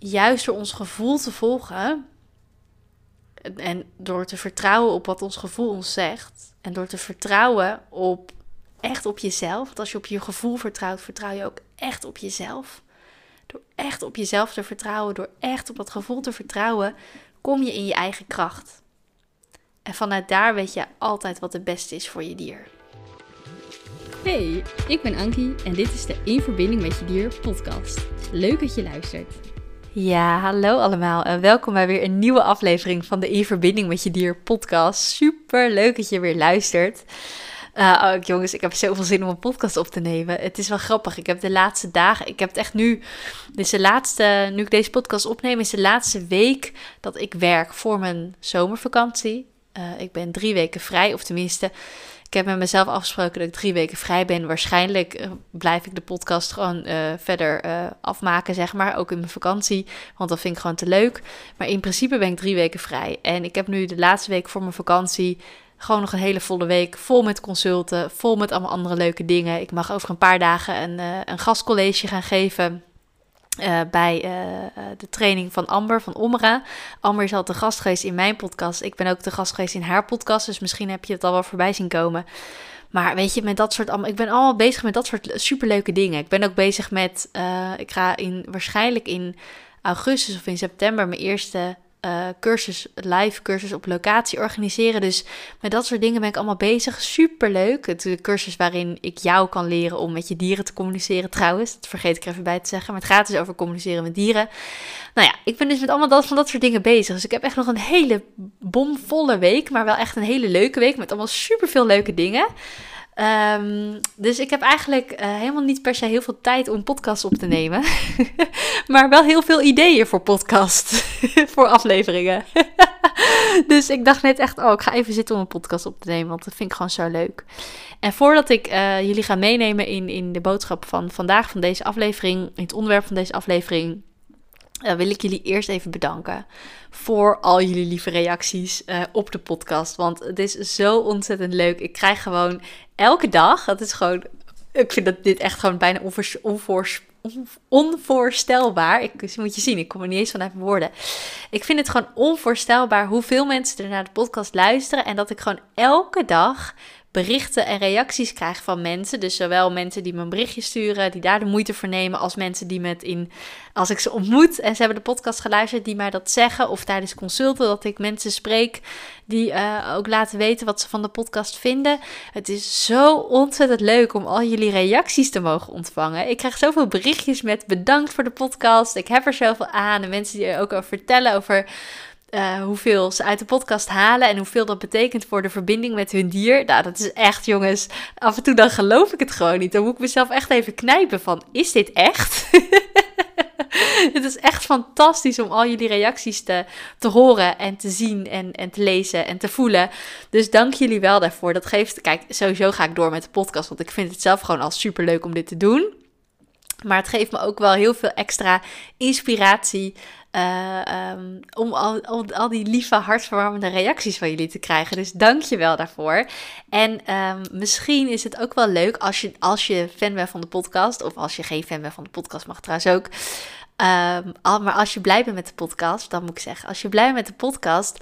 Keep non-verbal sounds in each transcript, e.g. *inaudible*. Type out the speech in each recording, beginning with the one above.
juist door ons gevoel te volgen en door te vertrouwen op wat ons gevoel ons zegt en door te vertrouwen op echt op jezelf. Want als je op je gevoel vertrouwt, vertrouw je ook echt op jezelf. Door echt op jezelf te vertrouwen, door echt op dat gevoel te vertrouwen, kom je in je eigen kracht. En vanuit daar weet je altijd wat het beste is voor je dier. Hey, ik ben Ankie en dit is de In Verbinding met Je Dier podcast. Leuk dat je luistert. Ja, hallo allemaal en welkom bij weer een nieuwe aflevering van de In Verbinding met Je Dier podcast. Super leuk dat je weer luistert. Uh, oh, jongens, ik heb zoveel zin om een podcast op te nemen. Het is wel grappig. Ik heb de laatste dagen, ik heb het echt nu, is de laatste, nu ik deze podcast opneem, is de laatste week dat ik werk voor mijn zomervakantie. Uh, ik ben drie weken vrij, of tenminste, ik heb met mezelf afgesproken dat ik drie weken vrij ben. Waarschijnlijk uh, blijf ik de podcast gewoon uh, verder uh, afmaken, zeg maar. Ook in mijn vakantie, want dat vind ik gewoon te leuk. Maar in principe ben ik drie weken vrij. En ik heb nu de laatste week voor mijn vakantie gewoon nog een hele volle week. Vol met consulten, vol met allemaal andere leuke dingen. Ik mag over een paar dagen een, een gastcollege gaan geven uh, bij uh, de training van Amber van Omra. Amber is al te gast geweest in mijn podcast. Ik ben ook te gast geweest in haar podcast. Dus misschien heb je het al wel voorbij zien komen. Maar weet je, met dat soort. Ik ben allemaal bezig met dat soort superleuke dingen. Ik ben ook bezig met. Ik ga in, waarschijnlijk in augustus of in september mijn eerste uh, cursus, live cursus op locatie organiseren. Dus met dat soort dingen ben ik allemaal bezig. Super leuk. Het is cursus waarin ik jou kan leren om met je dieren te communiceren trouwens. Dat vergeet ik er even bij te zeggen. Maar het gaat dus over communiceren met dieren. Nou ja, ik ben dus met allemaal dat, van dat soort dingen bezig. Dus ik heb echt nog een hele bomvolle week. Maar wel echt een hele leuke week met allemaal super veel leuke dingen. Um, dus ik heb eigenlijk uh, helemaal niet per se heel veel tijd om podcasts op te nemen. *laughs* maar wel heel veel ideeën voor podcast. *laughs* voor afleveringen. *laughs* dus ik dacht net echt, oh, ik ga even zitten om een podcast op te nemen. Want dat vind ik gewoon zo leuk. En voordat ik uh, jullie ga meenemen in, in de boodschap van vandaag, van deze aflevering, in het onderwerp van deze aflevering uh, wil ik jullie eerst even bedanken voor al jullie lieve reacties op de podcast. Want het is zo ontzettend leuk. Ik krijg gewoon elke dag, dat is gewoon, ik vind dat dit echt gewoon bijna onvoors, onvoors, onvoorstelbaar. Ik moet je zien, ik kom er niet eens vanuit woorden. Ik vind het gewoon onvoorstelbaar hoeveel mensen er naar de podcast luisteren. En dat ik gewoon elke dag berichten en reacties krijg van mensen. Dus zowel mensen die me een berichtje sturen, die daar de moeite voor nemen, als mensen die met in, als ik ze ontmoet en ze hebben de podcast geluisterd, die mij dat zeggen. Of tijdens consulten dat ik mensen spreek die uh, ook laten weten wat ze van de podcast vinden. Het is zo ontzettend leuk om al jullie reacties te mogen ontvangen. Ik krijg zoveel berichtjes met bedankt voor de podcast. Ik heb er zoveel aan. En mensen die er ook over vertellen over uh, hoeveel ze uit de podcast halen en hoeveel dat betekent voor de verbinding met hun dier. Nou, dat is echt, jongens. Af en toe dan geloof ik het gewoon niet. Dan moet ik mezelf echt even knijpen van, is dit echt? *laughs* het is echt fantastisch om al jullie reacties te, te horen en te zien en, en te lezen en te voelen. Dus dank jullie wel daarvoor. Dat geeft, kijk, sowieso ga ik door met de podcast, want ik vind het zelf gewoon al super leuk om dit te doen. Maar het geeft me ook wel heel veel extra inspiratie uh, um, om al, al, al, die lieve, hartverwarmende reacties van jullie te krijgen. Dus dank je wel daarvoor. En um, misschien is het ook wel leuk als je, als je fan bent van de podcast, of als je geen fan bent van de podcast, mag trouwens ook. Um, maar als je blij bent met de podcast, dan moet ik zeggen, als je blij bent met de podcast,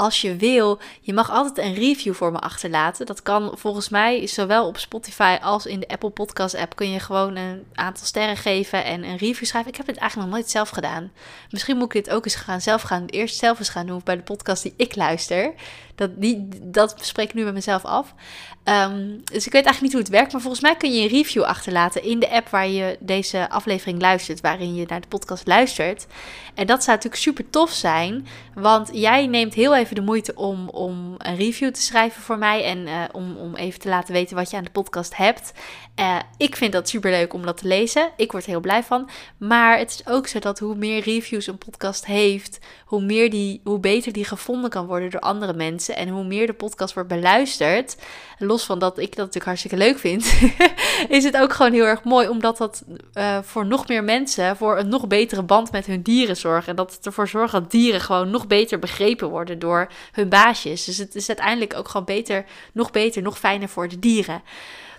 als je wil, je mag altijd een review voor me achterlaten. Dat kan volgens mij zowel op Spotify als in de Apple Podcast app. Kun je gewoon een aantal sterren geven en een review schrijven. Ik heb het eigenlijk nog nooit zelf gedaan. Misschien moet ik dit ook eens gaan zelf gaan. Eerst zelf eens gaan doen bij de podcast die ik luister. Dat, die, dat spreek ik nu met mezelf af. Um, dus ik weet eigenlijk niet hoe het werkt. Maar volgens mij kun je een review achterlaten in de app waar je deze aflevering luistert. Waarin je naar de podcast luistert. En dat zou natuurlijk super tof zijn. Want jij neemt heel even de moeite om, om een review te schrijven voor mij. En uh, om, om even te laten weten wat je aan de podcast hebt. Uh, ik vind dat super leuk om dat te lezen. Ik word er heel blij van. Maar het is ook zo dat hoe meer reviews een podcast heeft, hoe, meer die, hoe beter die gevonden kan worden door andere mensen. En hoe meer de podcast wordt beluisterd. Los van dat ik dat natuurlijk hartstikke leuk vind, *laughs* *laughs* is het ook gewoon heel erg mooi. Omdat dat uh, voor nog meer mensen voor een nog betere band met hun dieren zorgt. En dat het ervoor zorgt dat dieren gewoon nog beter begrepen worden door hun baasjes. Dus het is uiteindelijk ook gewoon beter, nog beter, nog fijner voor de dieren.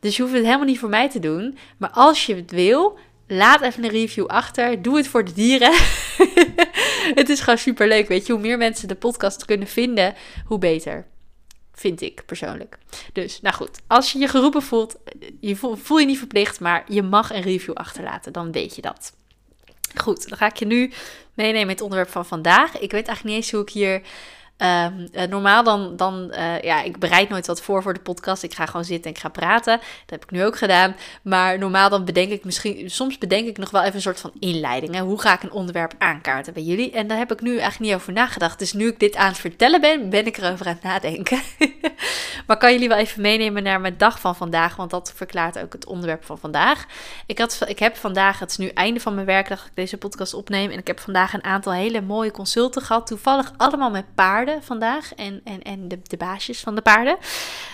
Dus je hoeft het helemaal niet voor mij te doen. Maar als je het wil, Laat even een review achter. Doe het voor de dieren. *laughs* het is gewoon super leuk. Weet je, hoe meer mensen de podcast kunnen vinden, hoe beter. Vind ik persoonlijk. Dus, nou goed. Als je je geroepen voelt, je voel, je niet verplicht, maar je mag een review achterlaten. Dan weet je dat. Goed, dan ga ik je nu meenemen in het onderwerp van vandaag. Ik weet eigenlijk niet eens hoe ik hier Ehm, eh, normaal dan, dan uh, ja, ik bereid nooit wat voor voor de podcast. Ik ga gewoon zitten en ik ga praten. Dat heb ik nu ook gedaan. Maar normaal dan bedenk ik misschien, soms bedenk ik nog wel even een soort van inleiding. Hè? Hoe ga ik een onderwerp aankaarten bij jullie? En daar heb ik nu eigenlijk niet over nagedacht. Dus nu ik dit aan het vertellen ben, ben ik erover aan het nadenken. *laughs* maar kan jullie wel even meenemen naar mijn dag van vandaag, want dat verklaart ook het onderwerp van vandaag. Ik, had, ik heb vandaag, het is nu einde van mijn werkdag, dat ik deze podcast opneem. En ik heb vandaag een aantal hele mooie consulten gehad. Toevallig allemaal met paarden vandaag en, en, en de, de baasjes van de paarden.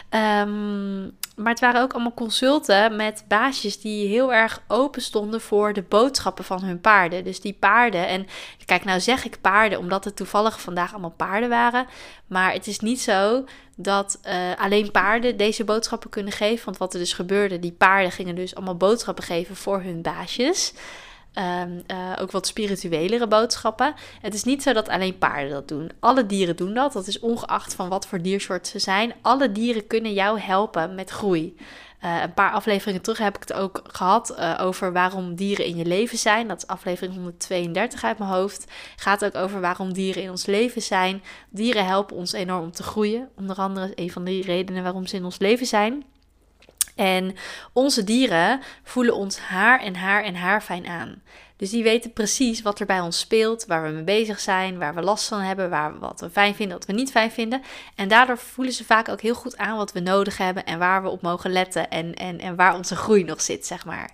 Ehm, maar het waren ook allemaal consulten met baasjes die heel erg open stonden voor de boodschappen van hun paarden. Dus die paarden, en kijk, nou zeg ik paarden omdat het toevallig vandaag allemaal paarden waren. Maar het is niet zo dat uh, alleen paarden deze boodschappen kunnen geven. Want wat er dus gebeurde, die paarden gingen dus allemaal boodschappen geven voor hun baasjes. Ehm, eh, ook wat spirituelere boodschappen. Het is niet zo dat alleen paarden dat doen. Alle dieren doen dat. Dat is ongeacht van wat voor diersoort ze zijn. Alle dieren kunnen jou helpen met groei. Uh, een paar afleveringen terug heb ik het ook gehad uh, over waarom dieren in je leven zijn. Dat is aflevering 132 uit mijn hoofd. Gaat ook over waarom dieren in ons leven zijn. Dieren helpen ons enorm om te groeien. Onder andere een van de redenen waarom ze in ons leven zijn. En onze dieren voelen ons haar en haar en haar fijn aan. Dus die weten precies wat er bij ons speelt, waar we mee bezig zijn, waar we last van hebben, waar we wat we fijn vinden, wat we niet fijn vinden. En daardoor voelen ze vaak ook heel goed aan wat we nodig hebben en waar we op mogen letten en, en, en waar onze groei nog zit, zeg maar.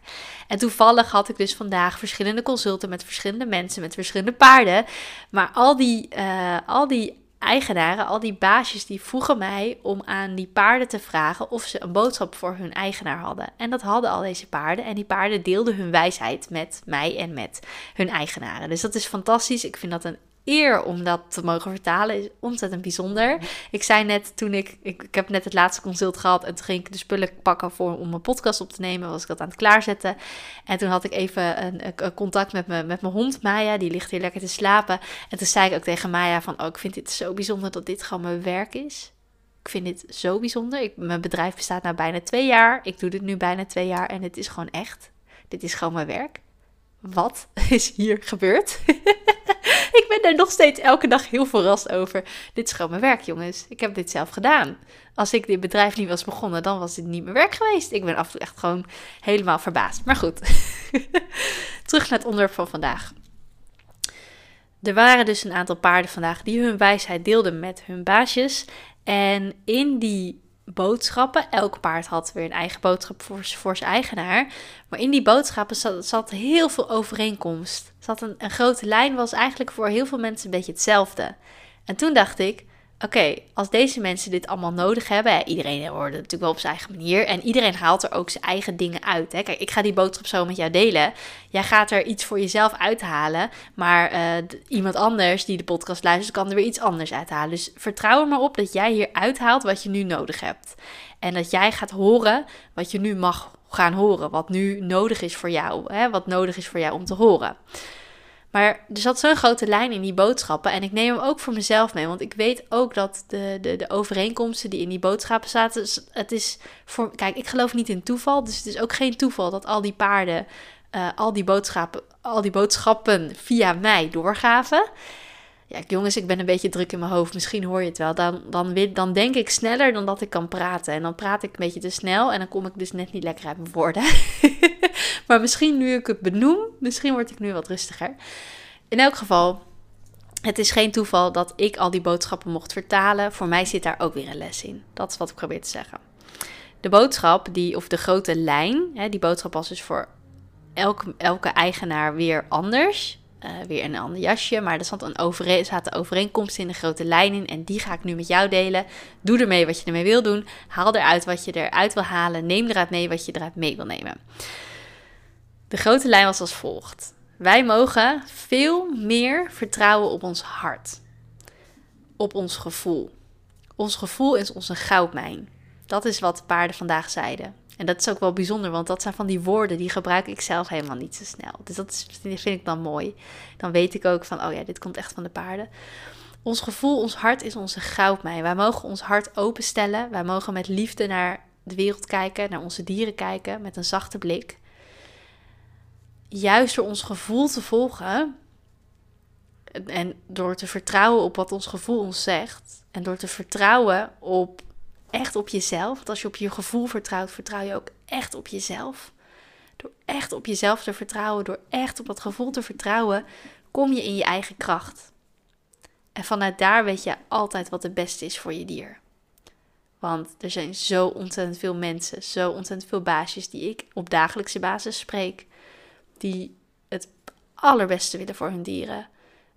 En toevallig had ik dus vandaag verschillende consulten met verschillende mensen, met verschillende paarden. Maar al die, uh, al die eigenaren, al die baasjes, die vroegen mij om aan die paarden te vragen of ze een boodschap voor hun eigenaar hadden. En dat hadden al deze paarden. En die paarden deelden hun wijsheid met mij en met hun eigenaren. Dus dat is fantastisch. Ik vind dat een eer om dat te mogen vertalen is ontzettend bijzonder. Ik zei net toen ik, ik, ik heb net het laatste consult gehad en toen ging ik de spullen pakken voor om mijn podcast op te nemen, was ik dat aan het klaarzetten. En toen had ik even een, een contact met, me, met mijn hond Maya, die ligt hier lekker te slapen. En toen zei ik ook tegen Maya van, oh ik vind dit zo bijzonder dat dit gewoon mijn werk is. Ik vind dit zo bijzonder. Ik, mijn bedrijf bestaat nu bijna twee jaar. Ik doe dit nu bijna twee jaar en het is gewoon echt. Dit is gewoon mijn werk. Wat is hier gebeurd? *laughs* ik ben daar nog steeds elke dag heel verrast over. Dit is gewoon mijn werk, jongens. Ik heb dit zelf gedaan. Als ik dit bedrijf niet was begonnen, dan was dit niet mijn werk geweest. Ik ben echt gewoon helemaal verbaasd. Maar goed, *laughs* terug naar het onderwerp van vandaag. Er waren dus een aantal paarden vandaag die hun wijsheid deelden met hun baasjes. En in die boodschappen. Elk paard had weer een eigen boodschap voor, voor zijn eigenaar. Maar in die boodschappen zat, zat heel veel overeenkomst. Zat een, een grote lijn, was eigenlijk voor heel veel mensen een beetje hetzelfde. En toen dacht ik, oké, als deze mensen dit allemaal nodig hebben, iedereen hoort het natuurlijk wel op zijn eigen manier en iedereen haalt er ook zijn eigen dingen uit. Hè. Kijk, ik ga die boodschap zo met jou delen. Jij gaat er iets voor jezelf uithalen, maar uh, iemand anders die de podcast luistert, kan er weer iets anders uithalen. Dus vertrouw er maar op dat jij hier uithaalt wat je nu nodig hebt. En dat jij gaat horen wat je nu mag gaan horen, wat nu nodig is voor jou, hè, wat nodig is voor jou om te horen. Maar er zat zo'n grote lijn in die boodschappen. En ik neem hem ook voor mezelf mee. Want ik weet ook dat de, de, de overeenkomsten die in die boodschappen zaten. Het is voor. Kijk, ik geloof niet in toeval. Dus het is ook geen toeval dat al die paarden. Uh, al, die boodschappen, al die boodschappen via mij doorgaven. Ja, jongens, ik ben een beetje druk in mijn hoofd. Misschien hoor je het wel. Dan, dan, dan denk ik sneller dan dat ik kan praten. En dan praat ik een beetje te snel. En dan kom ik dus net niet lekker uit mijn woorden. *laughs* maar misschien nu ik het benoem, misschien word ik nu wat rustiger. In elk geval, het is geen toeval dat ik al die boodschappen mocht vertalen. Voor mij zit daar ook weer een les in. Dat is wat ik probeer te zeggen. De boodschap, die, of de grote lijn, hè, die boodschap was dus voor elke, elke eigenaar weer anders. Uh, weer een ander jasje, maar er zat een overeen, zaten overeenkomsten in de grote lijn in. En die ga ik nu met jou delen. Doe ermee wat je ermee wil doen. Haal eruit wat je eruit wil halen. Neem eruit mee wat je eruit mee wil nemen. De grote lijn was als volgt. Wij mogen veel meer vertrouwen op ons hart. Op ons gevoel. Ons gevoel is onze goudmijn. Dat is wat de paarden vandaag zeiden. En dat is ook wel bijzonder, want dat zijn van die woorden die gebruik ik zelf helemaal niet zo snel. Dus dat vind ik dan mooi. Dan weet ik ook van, oh ja, dit komt echt van de paarden. Ons gevoel, ons hart is onze goudmijn. Wij mogen ons hart openstellen. Wij mogen met liefde naar de wereld kijken, naar onze dieren kijken, met een zachte blik. Juist door ons gevoel te volgen en door te vertrouwen op wat ons gevoel ons zegt. En door te vertrouwen op echt op jezelf. Want als je op je gevoel vertrouwt, vertrouw je ook echt op jezelf. Door echt op jezelf te vertrouwen, door echt op dat gevoel te vertrouwen, kom je in je eigen kracht. En vanuit daar weet je altijd wat het beste is voor je dier. Want er zijn zo ontzettend veel mensen, zo ontzettend veel baasjes die ik op dagelijkse basis spreek, die het allerbeste willen voor hun dieren.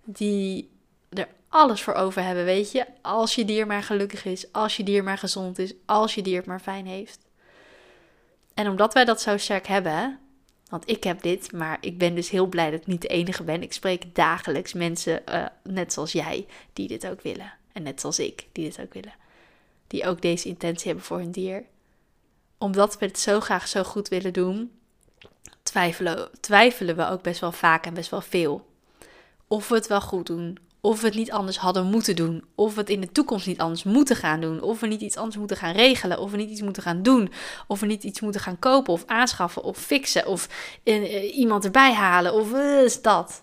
Die er alles voor over hebben, weet je. Als je dier maar gelukkig is, als je dier maar gezond is, als je dier het maar fijn heeft. En omdat wij dat zo sterk hebben, want ik heb dit, maar ik ben dus heel blij dat ik niet de enige ben. Ik spreek dagelijks mensen, uh, net zoals jij, die dit ook willen. En net zoals ik, die dit ook willen. Die ook deze intentie hebben voor hun dier. Omdat we het zo graag zo goed willen doen, twijfelen, twijfelen we ook best wel vaak en best wel veel. Of we het wel goed doen, of we het niet anders hadden moeten doen. Of we het in de toekomst niet anders moeten gaan doen. Of we niet iets anders moeten gaan regelen. Of we niet iets moeten gaan doen. Of we niet iets moeten gaan kopen of aanschaffen of fixen. Of uh, iemand erbij halen. Of uh, is dat.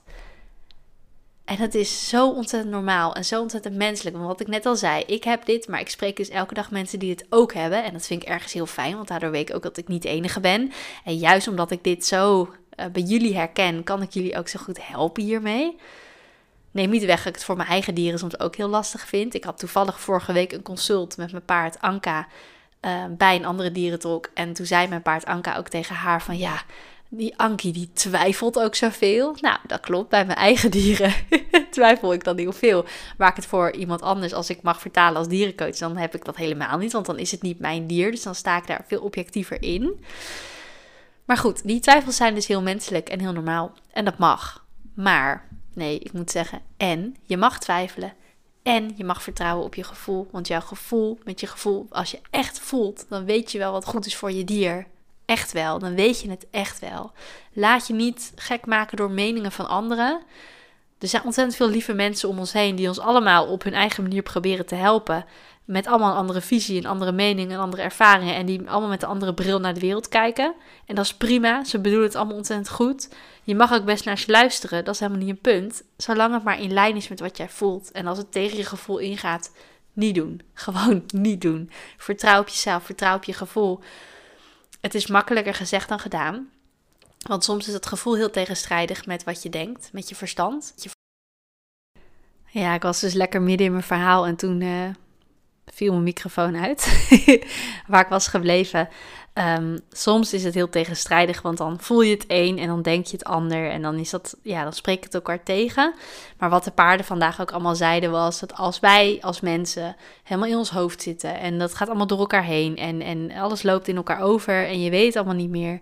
En dat is zo ontzettend normaal en zo ontzettend menselijk. Want wat ik net al zei, ik heb dit, maar ik spreek dus elke dag mensen die het ook hebben. En dat vind ik ergens heel fijn, want daardoor weet ik ook dat ik niet de enige ben. En juist omdat ik dit zo uh, bij jullie herken, kan ik jullie ook zo goed helpen hiermee neem niet weg dat ik het voor mijn eigen dieren soms ook heel lastig vind. Ik had toevallig vorige week een consult met mijn paard Anka uh, bij een andere dierentolk. En toen zei mijn paard Anka ook tegen haar van ja, die Ankie die twijfelt ook zoveel. Nou, dat klopt. Bij mijn eigen dieren *laughs* twijfel ik dan heel veel. Maar ik het voor iemand anders, als ik mag vertalen als dierencoach, dan heb ik dat helemaal niet. Want dan is het niet mijn dier. Dus dan sta ik daar veel objectiever in. Maar goed, die twijfels zijn dus heel menselijk en heel normaal. En dat mag. Maar Nee, ik moet zeggen en. Je mag twijfelen. En je mag vertrouwen op je gevoel. Want jouw gevoel, met je gevoel, als je echt voelt, dan weet je wel wat goed is voor je dier. Echt wel, dan weet je het echt wel. Laat je niet gek maken door meningen van anderen. Er zijn ontzettend veel lieve mensen om ons heen die ons allemaal op hun eigen manier proberen te helpen. Met allemaal een andere visie, een andere mening, en andere ervaringen. En die allemaal met een andere bril naar de wereld kijken. En dat is prima. Ze bedoelen het allemaal ontzettend goed. Je mag ook best naar ze luisteren. Dat is helemaal niet een punt. Zolang het maar in lijn is met wat jij voelt. En als het tegen je gevoel ingaat, niet doen. *laughs* Gewoon niet doen. Vertrouw op jezelf, vertrouw op je gevoel. Het is makkelijker gezegd dan gedaan. Want soms is het gevoel heel tegenstrijdig met wat je denkt, met je verstand. Ja, ik was dus lekker midden in mijn verhaal en toen uh, viel mijn microfoon uit. *laughs* Waar ik was gebleven. Ehm, soms is het heel tegenstrijdig, want dan voel je het een en dan denk je het ander. En dan is dat, ja, dan spreekt het elkaar tegen. Maar wat de paarden vandaag ook allemaal zeiden was dat als wij als mensen helemaal in ons hoofd zitten en dat gaat allemaal door elkaar heen en, en alles loopt in elkaar over en je weet allemaal niet meer,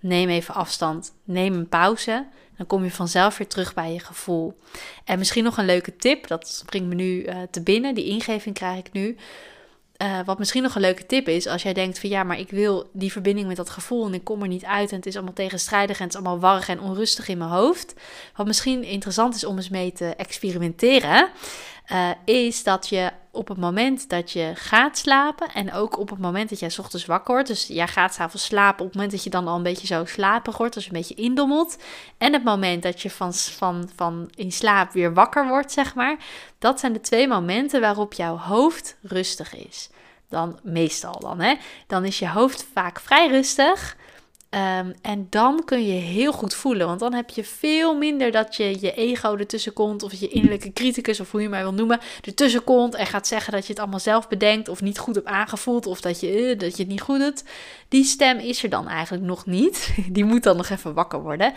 neem even afstand, neem een pauze. Dan kom je vanzelf weer terug bij je gevoel. En misschien nog een leuke tip, dat springt me nu uh, te binnen, die ingeving krijg ik nu. Uh, wat misschien nog een leuke tip is, als jij denkt van ja, maar ik wil die verbinding met dat gevoel en ik kom er niet uit en het is allemaal tegenstrijdig en het is allemaal warrig en onrustig in mijn hoofd. Wat misschien interessant is om eens mee te experimenteren, uh, is dat je op het moment dat je gaat slapen en ook op het moment dat jij ochtends wakker wordt, dus jij gaat s'avonds slapen op het moment dat je dan al een beetje zo slaperig wordt, dus een beetje indommelt, en het moment dat je van, van, van in slaap weer wakker wordt, zeg maar, dat zijn de twee momenten waarop jouw hoofd rustig is. Dan meestal dan, hè. Dan is je hoofd vaak vrij rustig. Ehm, en dan kun je heel goed voelen, want dan heb je veel minder dat je je ego ertussen komt, of je innerlijke criticus, of hoe je maar wil noemen, ertussen komt en gaat zeggen dat je het allemaal zelf bedenkt, of niet goed hebt aangevoeld, of dat je, uh, dat je het niet goed doet. Die stem is er dan eigenlijk nog niet. *laughs* Die moet dan nog even wakker worden.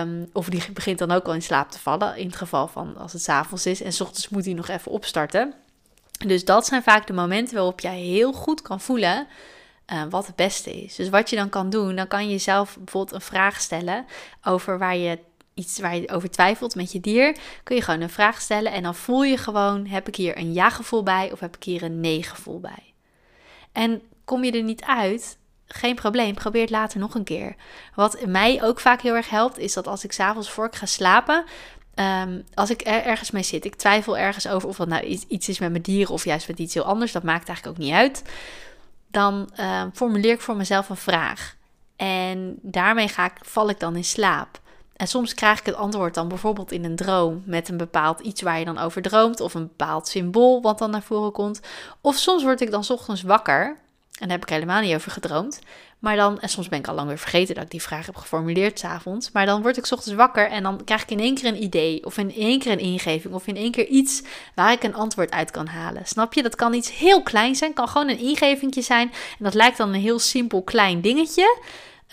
Um, of die begint dan ook al in slaap te vallen, in het geval van als het s'avonds is, en s ochtends moet hij nog even opstarten. Dus dat zijn vaak de momenten waarop jij heel goed kan voelen uh, wat het beste is. Dus wat je dan kan doen, dan kan je jezelf bijvoorbeeld een vraag stellen over waar je iets waar je over twijfelt met je dier, kun je gewoon een vraag stellen en dan voel je gewoon: heb ik hier een ja-gevoel bij of heb ik hier een nee-gevoel bij? En kom je er niet uit, geen probleem, probeer het later nog een keer. Wat mij ook vaak heel erg helpt, is dat als ik s'avonds voor ik ga slapen, ehm, als ik er ergens mee zit, ik twijfel ergens over of dat nou iets is met mijn dieren of juist met iets heel anders, dat maakt eigenlijk ook niet uit. Dan ehm, formuleer ik voor mezelf een vraag. En daarmee ga ik, val ik dan in slaap. En soms krijg ik het antwoord dan bijvoorbeeld in een droom met een bepaald iets waar je dan over droomt of een bepaald symbool wat dan naar voren komt. Of soms word ik dan ochtends wakker en daar heb ik helemaal niet over gedroomd. Maar dan, en soms ben ik al lang weer vergeten dat ik die vraag heb geformuleerd s'avonds. Maar dan word ik ochtends wakker en dan krijg ik in één keer een idee. Of in één keer een ingeving. Of in één keer iets waar ik een antwoord uit kan halen. Snap je? Dat kan iets heel klein zijn. Kan gewoon een ingevingje zijn. En dat lijkt dan een heel simpel klein dingetje.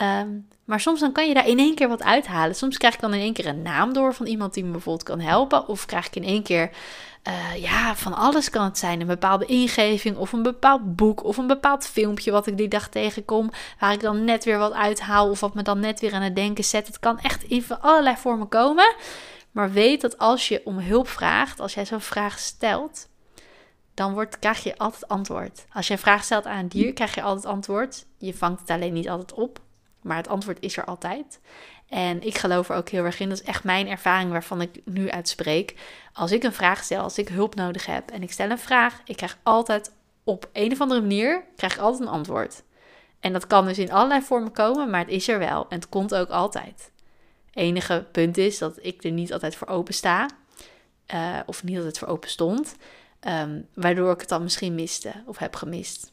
Um, maar soms dan kan je daar in één keer wat uithalen. Soms krijg ik dan in één keer een naam door van iemand die me bijvoorbeeld kan helpen. Of krijg ik in één keer, uh, ja, van alles kan het zijn. Een bepaalde ingeving of een bepaald boek of een bepaald filmpje wat ik die dag tegenkom. Waar ik dan net weer wat uithaal of wat me dan net weer aan het denken zet. Het kan echt in allerlei vormen komen. Maar weet dat als je om hulp vraagt, als jij zo'n vraag stelt, dan wordt, krijg je altijd antwoord. Als je een vraag stelt aan een dier, krijg je altijd antwoord. Je vangt het alleen niet altijd op. Maar het antwoord is er altijd. En ik geloof er ook heel erg in. Dat is echt mijn ervaring waarvan ik nu uitspreek. Als ik een vraag stel, als ik hulp nodig heb en ik stel een vraag, ik krijg altijd op een of andere manier krijg ik altijd een antwoord. En dat kan dus in allerlei vormen komen, maar het is er wel en het komt ook altijd. Enige punt is dat ik er niet altijd voor open sta, uh, of niet altijd voor open stond, ehm, waardoor ik het dan misschien miste of heb gemist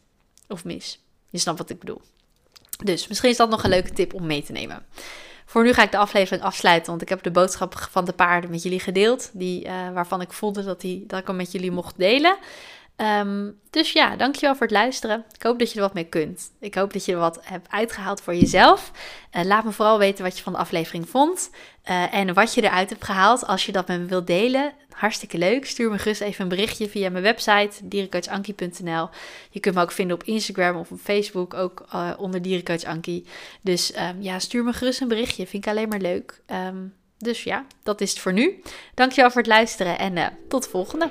of mis. Je snapt wat ik bedoel. Dus misschien is dat nog een leuke tip om mee te nemen. Voor nu ga ik de aflevering afsluiten, want ik heb de boodschap van de paarden met jullie gedeeld, die, uh, waarvan ik voelde dat, die, dat ik hem met jullie mocht delen. Um, dus ja, dankjewel voor het luisteren. Ik hoop dat je er wat mee kunt. Ik hoop dat je er wat hebt uitgehaald voor jezelf. Uh, laat me vooral weten wat je van de aflevering vond. Uh, en wat je eruit hebt gehaald. Als je dat met me wilt delen, hartstikke leuk. Stuur me gerust even een berichtje via mijn website, dierencoachankie.nl. Je kunt me ook vinden op Instagram of op Facebook, ook uh, onder Dierencoach Ankie. Dus um, ja, stuur me gerust een berichtje. Vind ik alleen maar leuk. Um, dus ja, dat is het voor nu. Dankjewel voor het luisteren en tot de volgende.